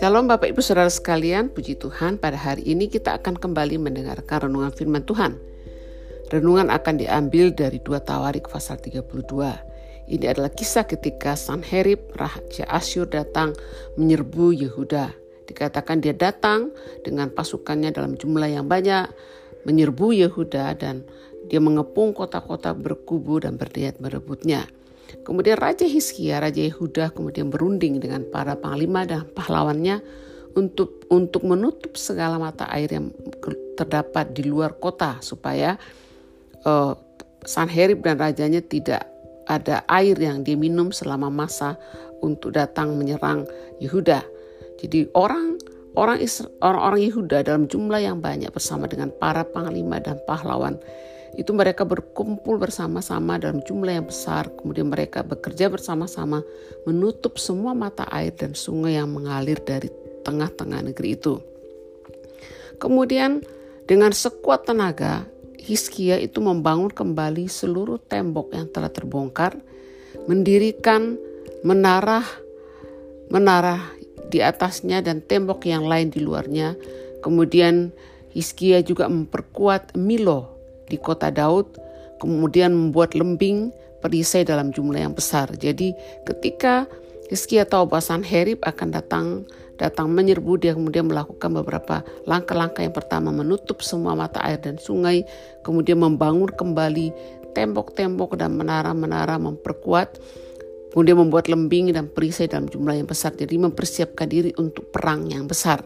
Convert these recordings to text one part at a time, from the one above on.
Shalom Bapak Ibu Saudara sekalian, puji Tuhan pada hari ini kita akan kembali mendengarkan renungan firman Tuhan. Renungan akan diambil dari 2 Tawarik pasal 32. Ini adalah kisah ketika Sanherib Raja Asyur datang menyerbu Yehuda. Dikatakan dia datang dengan pasukannya dalam jumlah yang banyak, menyerbu Yehuda dan dia mengepung kota-kota berkubu dan berdiat merebutnya. Kemudian Raja Hizkia, Raja Yehuda kemudian berunding dengan para panglima dan pahlawannya untuk untuk menutup segala mata air yang terdapat di luar kota supaya uh, Sanherib dan rajanya tidak ada air yang diminum selama masa untuk datang menyerang Yehuda. Jadi orang orang orang-orang Yehuda dalam jumlah yang banyak bersama dengan para panglima dan pahlawan itu mereka berkumpul bersama-sama dalam jumlah yang besar, kemudian mereka bekerja bersama-sama menutup semua mata air dan sungai yang mengalir dari tengah-tengah negeri itu. Kemudian dengan sekuat tenaga, Hiskia itu membangun kembali seluruh tembok yang telah terbongkar, mendirikan menara menara di atasnya dan tembok yang lain di luarnya. Kemudian Hiskia juga memperkuat Milo di kota Daud, kemudian membuat lembing perisai dalam jumlah yang besar. Jadi ketika Hizkia tahu bahwa Sanherib akan datang datang menyerbu dia kemudian melakukan beberapa langkah-langkah. Yang pertama menutup semua mata air dan sungai kemudian membangun kembali tembok-tembok dan menara-menara memperkuat kemudian membuat lembing dan perisai dalam jumlah yang besar. Jadi mempersiapkan diri untuk perang yang besar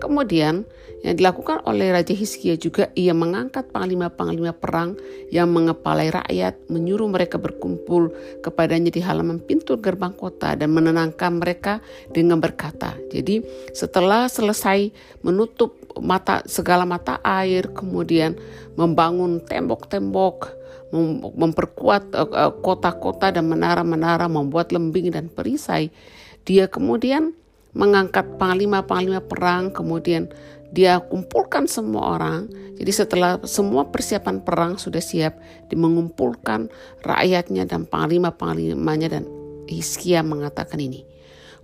Kemudian yang dilakukan oleh Raja Hizkia juga ia mengangkat panglima-panglima perang yang mengepalai rakyat, menyuruh mereka berkumpul kepadanya di halaman pintu gerbang kota dan menenangkan mereka dengan berkata. Jadi setelah selesai menutup mata segala mata air, kemudian membangun tembok-tembok, memperkuat eh, eh, kota-kota dan menara-menara, membuat lembing dan perisai, dia kemudian mengangkat panglima-panglima perang, kemudian dia kumpulkan semua orang. Jadi setelah semua persiapan perang sudah siap, dia mengumpulkan rakyatnya dan panglima-panglimanya dan Hizkia mengatakan ini.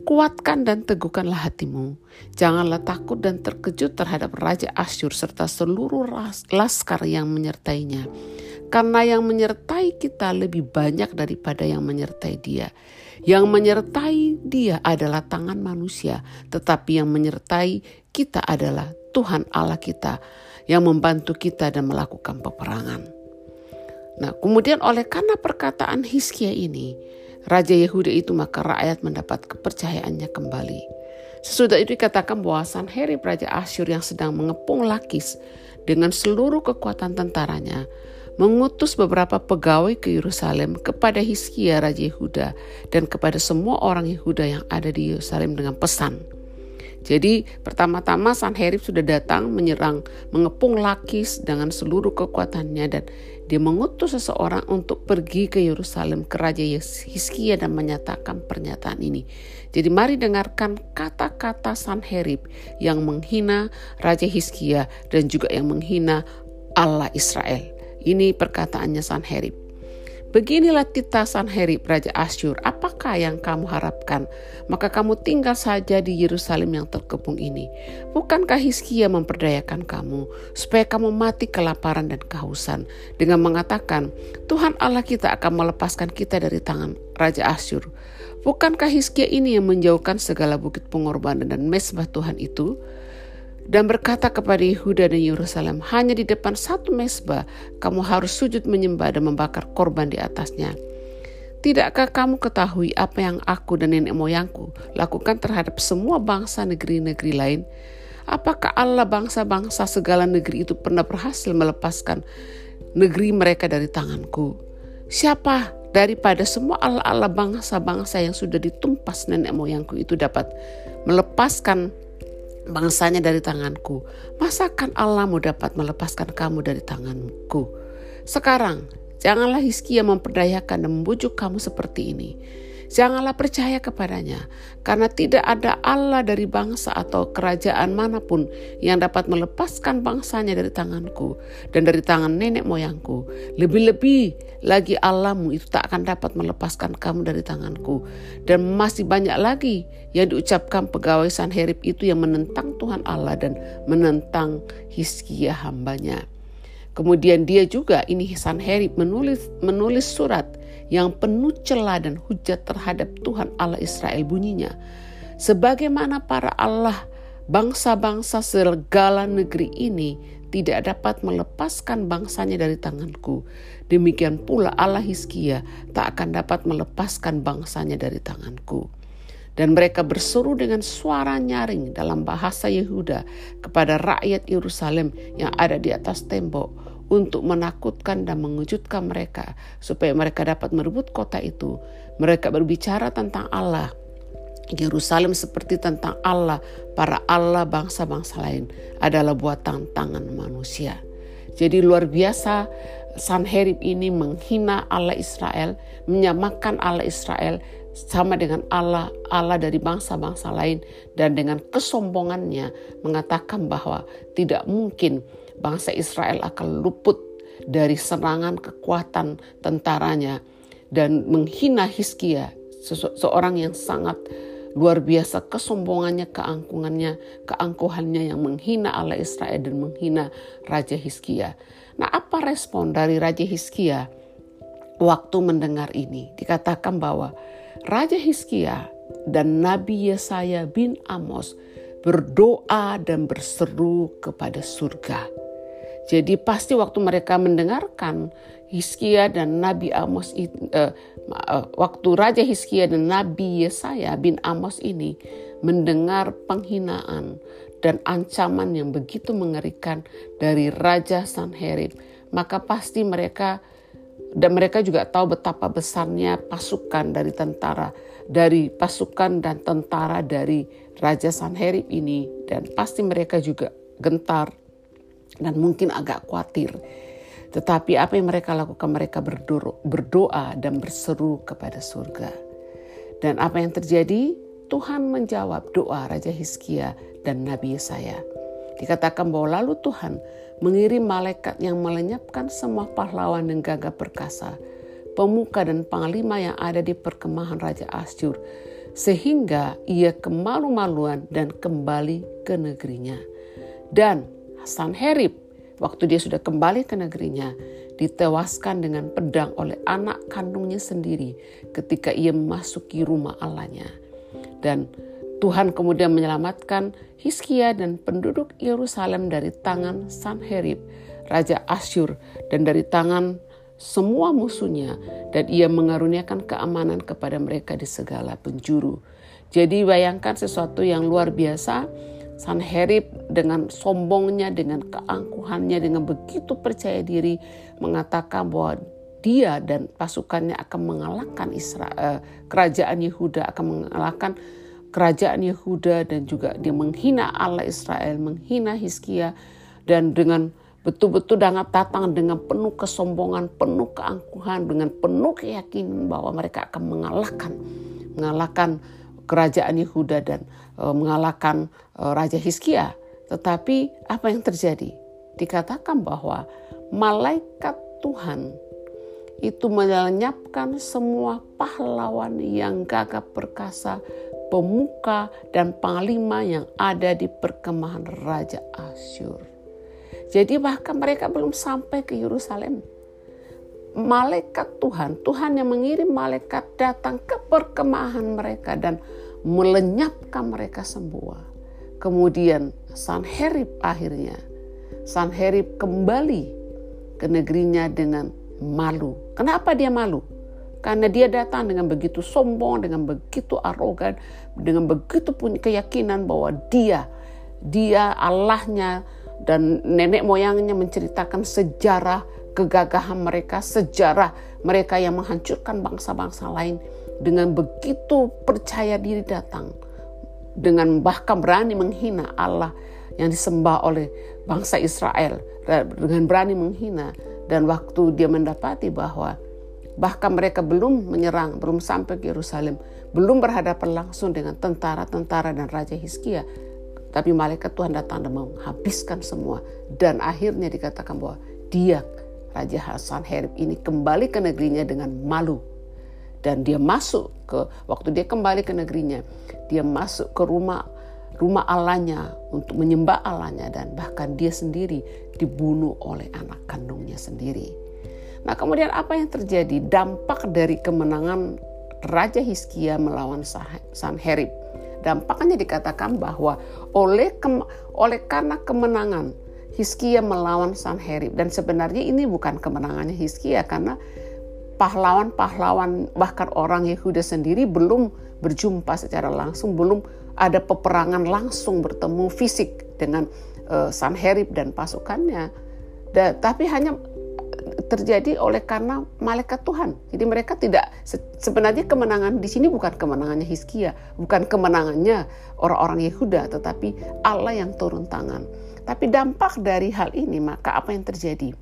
Kuatkan dan teguhkanlah hatimu. Janganlah takut dan terkejut terhadap Raja Asyur serta seluruh laskar yang menyertainya. Karena yang menyertai kita lebih banyak daripada yang menyertai dia. Yang menyertai dia adalah tangan manusia, tetapi yang menyertai kita adalah Tuhan Allah kita yang membantu kita dan melakukan peperangan. Nah, kemudian oleh karena perkataan Hizkia ini, Raja Yehuda itu maka rakyat mendapat kepercayaannya kembali. Sesudah itu dikatakan bahwa Sanherib Raja Asyur yang sedang mengepung Lakis dengan seluruh kekuatan tentaranya mengutus beberapa pegawai ke Yerusalem kepada Hizkia Raja Yehuda dan kepada semua orang Yehuda yang ada di Yerusalem dengan pesan. Jadi pertama-tama Sanherib sudah datang menyerang, mengepung Lakis dengan seluruh kekuatannya dan dia mengutus seseorang untuk pergi ke Yerusalem ke Raja Hizkia dan menyatakan pernyataan ini. Jadi mari dengarkan kata-kata Sanherib yang menghina Raja Hizkia dan juga yang menghina Allah Israel. Ini perkataannya Sanherib. Beginilah tita Sanherib Raja Asyur, apakah yang kamu harapkan? Maka kamu tinggal saja di Yerusalem yang terkepung ini. Bukankah Hizkia memperdayakan kamu supaya kamu mati kelaparan dan kehausan dengan mengatakan, Tuhan Allah kita akan melepaskan kita dari tangan Raja Asyur. Bukankah Hizkia ini yang menjauhkan segala bukit pengorbanan dan mesbah Tuhan itu? Dan berkata kepada Yehuda dan Yerusalem, hanya di depan satu mesbah kamu harus sujud menyembah dan membakar korban di atasnya. Tidakkah kamu ketahui apa yang aku dan nenek moyangku lakukan terhadap semua bangsa negeri-negeri lain? Apakah Allah bangsa-bangsa segala negeri itu pernah berhasil melepaskan negeri mereka dari tanganku? Siapa daripada semua Allah-Allah bangsa-bangsa yang sudah ditumpas nenek moyangku itu dapat melepaskan bangsanya dari tanganku. Masakan Allahmu dapat melepaskan kamu dari tanganku? Sekarang, janganlah Hizkia memperdayakan dan membujuk kamu seperti ini. Janganlah percaya kepadanya, karena tidak ada Allah dari bangsa atau kerajaan mana pun yang dapat melepaskan bangsanya dari tanganku dan dari tangan nenek moyangku. Lebih-lebih lagi Allahmu itu tak akan dapat melepaskan kamu dari tanganku. Dan masih banyak lagi yang diucapkan pegawai Sanherib itu yang menentang Tuhan Allah dan menentang Hizkia hambanya. Kemudian dia juga ini Sanherib menulis menulis surat yang penuh celah dan hujat terhadap Tuhan Allah Israel bunyinya. Sebagaimana para Allah bangsa-bangsa segala negeri ini tidak dapat melepaskan bangsanya dari tanganku. Demikian pula Allah Hizkia tak akan dapat melepaskan bangsanya dari tanganku. Dan mereka berseru dengan suara nyaring dalam bahasa Yehuda kepada rakyat Yerusalem yang ada di atas tembok untuk menakutkan dan mengejutkan mereka supaya mereka dapat merebut kota itu. Mereka berbicara tentang Allah. Yerusalem seperti tentang Allah, para Allah bangsa-bangsa lain adalah buatan tangan manusia. Jadi luar biasa Sanherib ini menghina Allah Israel, menyamakan Allah Israel sama dengan Allah Allah dari bangsa-bangsa lain dan dengan kesombongannya mengatakan bahwa tidak mungkin bangsa Israel akan luput dari serangan kekuatan tentaranya dan menghina Hizkia, seorang yang sangat luar biasa kesombongannya, keangkungannya, keangkuhannya yang menghina Allah Israel dan menghina Raja Hizkia. Nah, apa respon dari Raja Hizkia waktu mendengar ini? Dikatakan bahwa Raja Hizkia dan Nabi Yesaya bin Amos berdoa dan berseru kepada surga jadi pasti waktu mereka mendengarkan Hiskia dan Nabi Amos uh, waktu Raja Hiskia dan Nabi Yesaya bin Amos ini mendengar penghinaan dan ancaman yang begitu mengerikan dari Raja Sanherib, maka pasti mereka dan mereka juga tahu betapa besarnya pasukan dari tentara, dari pasukan dan tentara dari Raja Sanherib ini. Dan pasti mereka juga gentar dan mungkin agak khawatir. Tetapi apa yang mereka lakukan? Mereka berdoa dan berseru kepada surga. Dan apa yang terjadi? Tuhan menjawab doa Raja Hizkia dan Nabi Yesaya. Dikatakan bahwa lalu Tuhan mengirim malaikat yang melenyapkan semua pahlawan dan gagah perkasa, pemuka dan panglima yang ada di perkemahan Raja Asyur, sehingga ia kemalu-maluan dan kembali ke negerinya. Dan Sanherib, waktu dia sudah kembali ke negerinya, ditewaskan dengan pedang oleh anak kandungnya sendiri ketika ia memasuki rumah Allahnya. Dan Tuhan kemudian menyelamatkan Hizkia dan penduduk Yerusalem dari tangan Sanherib, Raja Asyur, dan dari tangan semua musuhnya, dan ia mengaruniakan keamanan kepada mereka di segala penjuru. Jadi bayangkan sesuatu yang luar biasa, Sanherib dengan sombongnya, dengan keangkuhannya, dengan begitu percaya diri mengatakan bahwa dia dan pasukannya akan mengalahkan Israel, eh, kerajaan Yehuda akan mengalahkan kerajaan Yehuda dan juga dia menghina Allah Israel, menghina Hizkia dan dengan betul-betul sangat datang dengan penuh kesombongan, penuh keangkuhan, dengan penuh keyakinan bahwa mereka akan mengalahkan mengalahkan kerajaan Yehuda dan uh, mengalahkan uh, Raja Hizkia. Tetapi apa yang terjadi? Dikatakan bahwa malaikat Tuhan itu melenyapkan semua pahlawan yang gagah perkasa, pemuka dan panglima yang ada di perkemahan Raja Asyur. Jadi bahkan mereka belum sampai ke Yerusalem malaikat Tuhan, Tuhan yang mengirim malaikat datang ke perkemahan mereka dan melenyapkan mereka semua. Kemudian Sanherib akhirnya, Sanherib kembali ke negerinya dengan malu. Kenapa dia malu? Karena dia datang dengan begitu sombong, dengan begitu arogan, dengan begitu punya keyakinan bahwa dia, dia Allahnya dan nenek moyangnya menceritakan sejarah kegagahan mereka, sejarah mereka yang menghancurkan bangsa-bangsa lain dengan begitu percaya diri datang dengan bahkan berani menghina Allah yang disembah oleh bangsa Israel dengan berani menghina dan waktu dia mendapati bahwa Bahkan mereka belum menyerang, belum sampai ke Yerusalem, belum berhadapan langsung dengan tentara-tentara dan Raja Hizkia. Tapi malaikat Tuhan datang dan menghabiskan semua. Dan akhirnya dikatakan bahwa dia, Raja Hasan Herib ini kembali ke negerinya dengan malu. Dan dia masuk ke, waktu dia kembali ke negerinya, dia masuk ke rumah rumah Allahnya untuk menyembah Allahnya dan bahkan dia sendiri dibunuh oleh anak kandungnya sendiri. Nah kemudian apa yang terjadi? Dampak dari kemenangan Raja Hizkia melawan Sanherib. Dampaknya dikatakan bahwa oleh oleh karena kemenangan Hizkia melawan Sanherib dan sebenarnya ini bukan kemenangannya Hizkia karena pahlawan-pahlawan bahkan orang Yehuda sendiri belum berjumpa secara langsung, belum ada peperangan langsung bertemu fisik dengan uh, Sanherib dan pasukannya. Da, tapi hanya terjadi oleh karena malaikat Tuhan. Jadi mereka tidak sebenarnya kemenangan di sini bukan kemenangannya Hizkia, bukan kemenangannya orang-orang Yehuda, tetapi Allah yang turun tangan. Tapi dampak dari hal ini maka apa yang terjadi?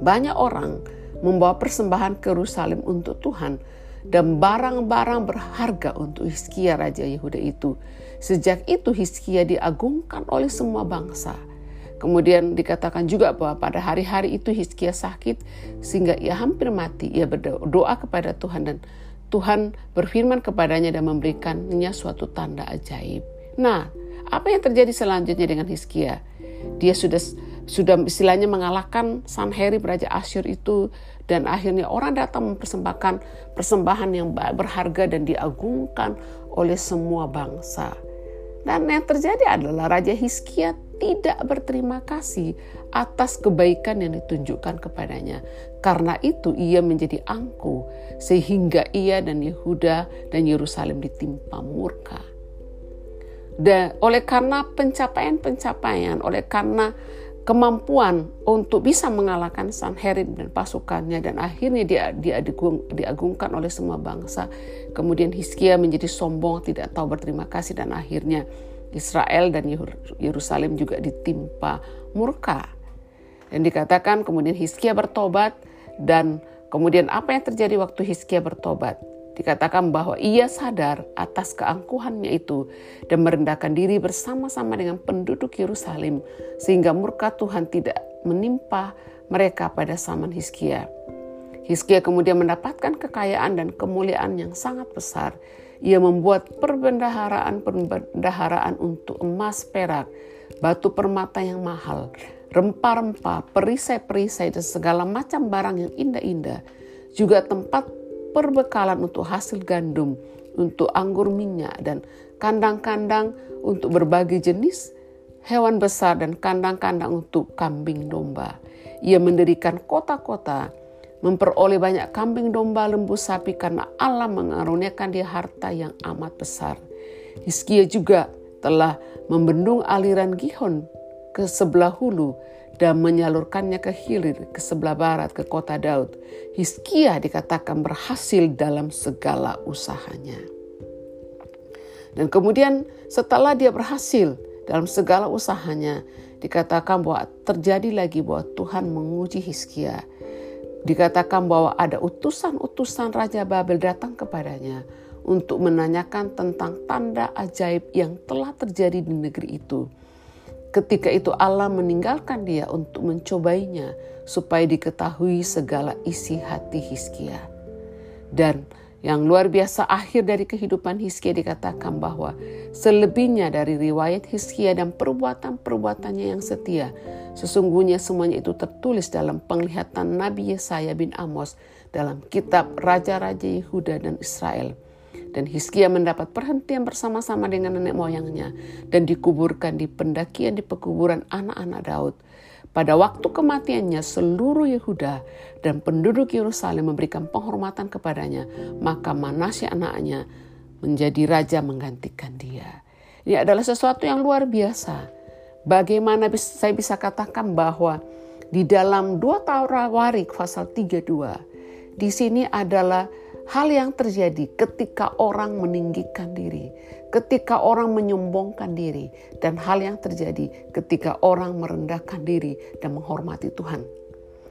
Banyak orang membawa persembahan ke Yerusalem untuk Tuhan dan barang-barang berharga untuk Hizkia Raja Yehuda itu. Sejak itu Hizkia diagungkan oleh semua bangsa Kemudian dikatakan juga bahwa pada hari-hari itu Hizkia sakit sehingga ia hampir mati. Ia berdoa kepada Tuhan dan Tuhan berfirman kepadanya dan memberikannya suatu tanda ajaib. Nah, apa yang terjadi selanjutnya dengan Hizkia? Dia sudah sudah istilahnya mengalahkan Sanherib Raja Asyur itu dan akhirnya orang datang mempersembahkan persembahan yang berharga dan diagungkan oleh semua bangsa. Dan yang terjadi adalah Raja Hizkia tidak berterima kasih atas kebaikan yang ditunjukkan kepadanya. Karena itu ia menjadi angku sehingga ia dan Yehuda dan Yerusalem ditimpa murka. Dan oleh karena pencapaian-pencapaian, oleh karena kemampuan untuk bisa mengalahkan Sanherib dan pasukannya dan akhirnya dia, dia diagung, diagungkan oleh semua bangsa. Kemudian Hizkia menjadi sombong, tidak tahu berterima kasih dan akhirnya Israel dan Yerusalem juga ditimpa murka. Dan dikatakan kemudian Hizkia bertobat dan kemudian apa yang terjadi waktu Hizkia bertobat? Dikatakan bahwa ia sadar atas keangkuhannya itu dan merendahkan diri bersama-sama dengan penduduk Yerusalem sehingga murka Tuhan tidak menimpa mereka pada zaman Hizkia. Hizkia kemudian mendapatkan kekayaan dan kemuliaan yang sangat besar. Ia membuat perbendaharaan-perbendaharaan untuk emas, perak, batu permata yang mahal, rempah-rempah, perisai-perisai dan segala macam barang yang indah-indah. Juga tempat perbekalan untuk hasil gandum, untuk anggur minyak, dan kandang-kandang untuk berbagai jenis hewan besar dan kandang-kandang untuk kambing domba. Ia mendirikan kota-kota, memperoleh banyak kambing domba, lembu sapi karena Allah mengaruniakan dia harta yang amat besar. Hizkia juga telah membendung aliran Gihon ke sebelah hulu dan menyalurkannya ke hilir ke sebelah barat ke kota Daud. Hizkia dikatakan berhasil dalam segala usahanya. Dan kemudian setelah dia berhasil dalam segala usahanya, dikatakan bahwa terjadi lagi bahwa Tuhan menguji Hizkia. Dikatakan bahwa ada utusan-utusan Raja Babel datang kepadanya untuk menanyakan tentang tanda ajaib yang telah terjadi di negeri itu Ketika itu Allah meninggalkan dia untuk mencobainya supaya diketahui segala isi hati Hizkia. Dan yang luar biasa akhir dari kehidupan Hizkia dikatakan bahwa selebihnya dari riwayat Hizkia dan perbuatan-perbuatannya yang setia, sesungguhnya semuanya itu tertulis dalam penglihatan Nabi Yesaya bin Amos dalam kitab Raja-Raja Yehuda dan Israel dan Hizkia mendapat perhentian bersama-sama dengan nenek moyangnya dan dikuburkan di pendakian di pekuburan anak-anak Daud. Pada waktu kematiannya seluruh Yehuda dan penduduk Yerusalem memberikan penghormatan kepadanya, maka Manasya anaknya menjadi raja menggantikan dia. Ini adalah sesuatu yang luar biasa. Bagaimana saya bisa katakan bahwa di dalam dua Tawarik pasal 32, di sini adalah hal yang terjadi ketika orang meninggikan diri, ketika orang menyombongkan diri, dan hal yang terjadi ketika orang merendahkan diri dan menghormati Tuhan.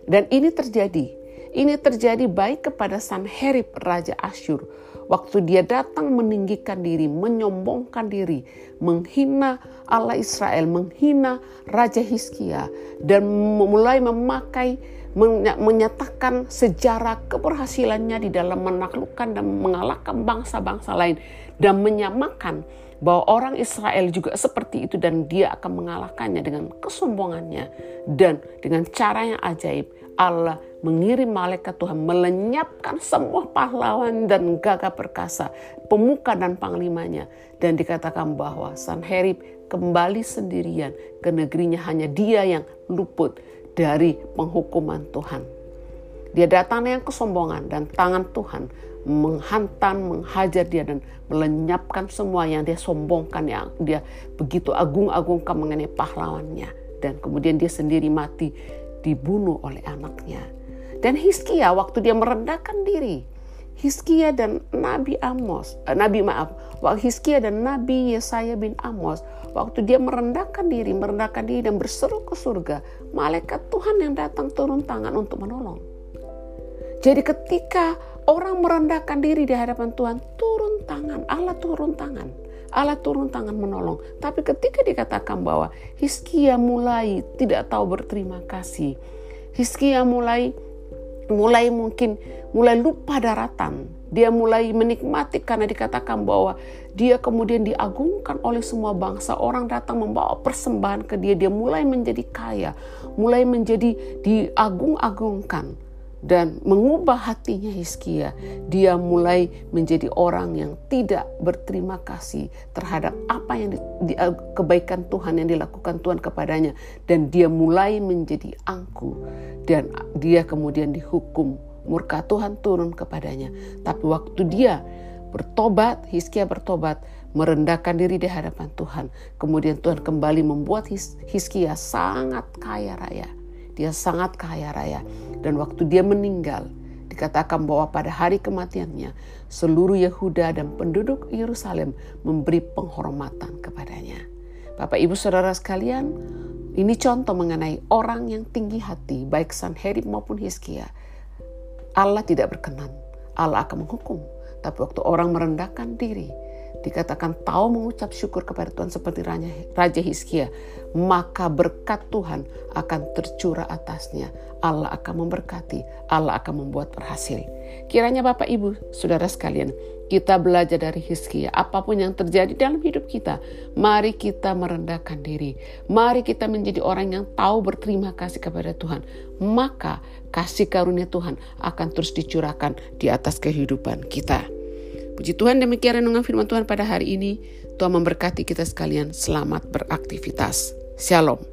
Dan ini terjadi Ini terjadi baik kepada Sanherib Raja Asyur. Waktu dia datang meninggikan diri, menyombongkan diri, menghina Allah Israel, menghina Raja Hizkia dan mulai memakai menyatakan sejarah keberhasilannya di dalam menaklukkan dan mengalahkan bangsa-bangsa lain dan menyamakan bahwa orang Israel juga seperti itu dan dia akan mengalahkannya dengan kesombongannya dan dengan cara yang ajaib Allah mengirim malaikat Tuhan melenyapkan semua pahlawan dan gagah perkasa, pemuka dan panglimanya. Dan dikatakan bahwa Sanherib kembali sendirian ke negerinya hanya dia yang luput dari penghukuman Tuhan. Dia datang dengan kesombongan dan tangan Tuhan menghantam, menghajar dia dan melenyapkan semua yang dia sombongkan, yang dia begitu agung-agungkan mengenai pahlawannya. Dan kemudian dia sendiri mati dibunuh oleh anaknya. Dan Hiskia waktu dia merendahkan diri, Hiskia dan Nabi Amos, eh, Nabi maaf, waktu Hiskia dan Nabi Yesaya bin Amos, waktu dia merendahkan diri, merendahkan diri dan berseru ke surga, malaikat Tuhan yang datang turun tangan untuk menolong. Jadi ketika orang merendahkan diri di hadapan Tuhan, turun tangan, Allah turun tangan. Allah turun tangan menolong. Tapi ketika dikatakan bahwa Hiskia mulai tidak tahu berterima kasih. Hiskia mulai mulai mungkin mulai lupa daratan. Dia mulai menikmati karena dikatakan bahwa dia kemudian diagungkan oleh semua bangsa. Orang datang membawa persembahan ke dia. Dia mulai menjadi kaya, mulai menjadi diagung-agungkan dan mengubah hatinya Hizkia. Dia mulai menjadi orang yang tidak berterima kasih terhadap apa yang di, eh, kebaikan Tuhan yang dilakukan Tuhan kepadanya dan dia mulai menjadi angku dan dia kemudian dihukum murka Tuhan turun kepadanya. Tapi waktu dia bertobat, Hizkia bertobat, merendahkan diri di hadapan Tuhan. Kemudian Tuhan kembali membuat Hizkia sangat kaya raya dia sangat kaya raya. Dan waktu dia meninggal, dikatakan bahwa pada hari kematiannya, seluruh Yehuda dan penduduk Yerusalem memberi penghormatan kepadanya. Bapak ibu saudara sekalian, ini contoh mengenai orang yang tinggi hati, baik Sanherib maupun Hizkia. Allah tidak berkenan, Allah akan menghukum. Tapi waktu orang merendahkan diri, dikatakan tahu mengucap syukur kepada Tuhan seperti Raja Hizkia, maka berkat Tuhan akan tercurah atasnya. Allah akan memberkati, Allah akan membuat berhasil. Kiranya Bapak Ibu, Saudara sekalian, kita belajar dari Hizkia, apa pun yang terjadi dalam hidup kita, mari kita merendahkan diri. Mari kita menjadi orang yang tahu berterima kasih kepada Tuhan. Maka kasih karunia Tuhan akan terus dicurahkan di atas kehidupan kita. Puji Tuhan demikian renungan firman Tuhan pada hari ini. Tuhan memberkati kita sekalian. Selamat beraktivitas. Shalom.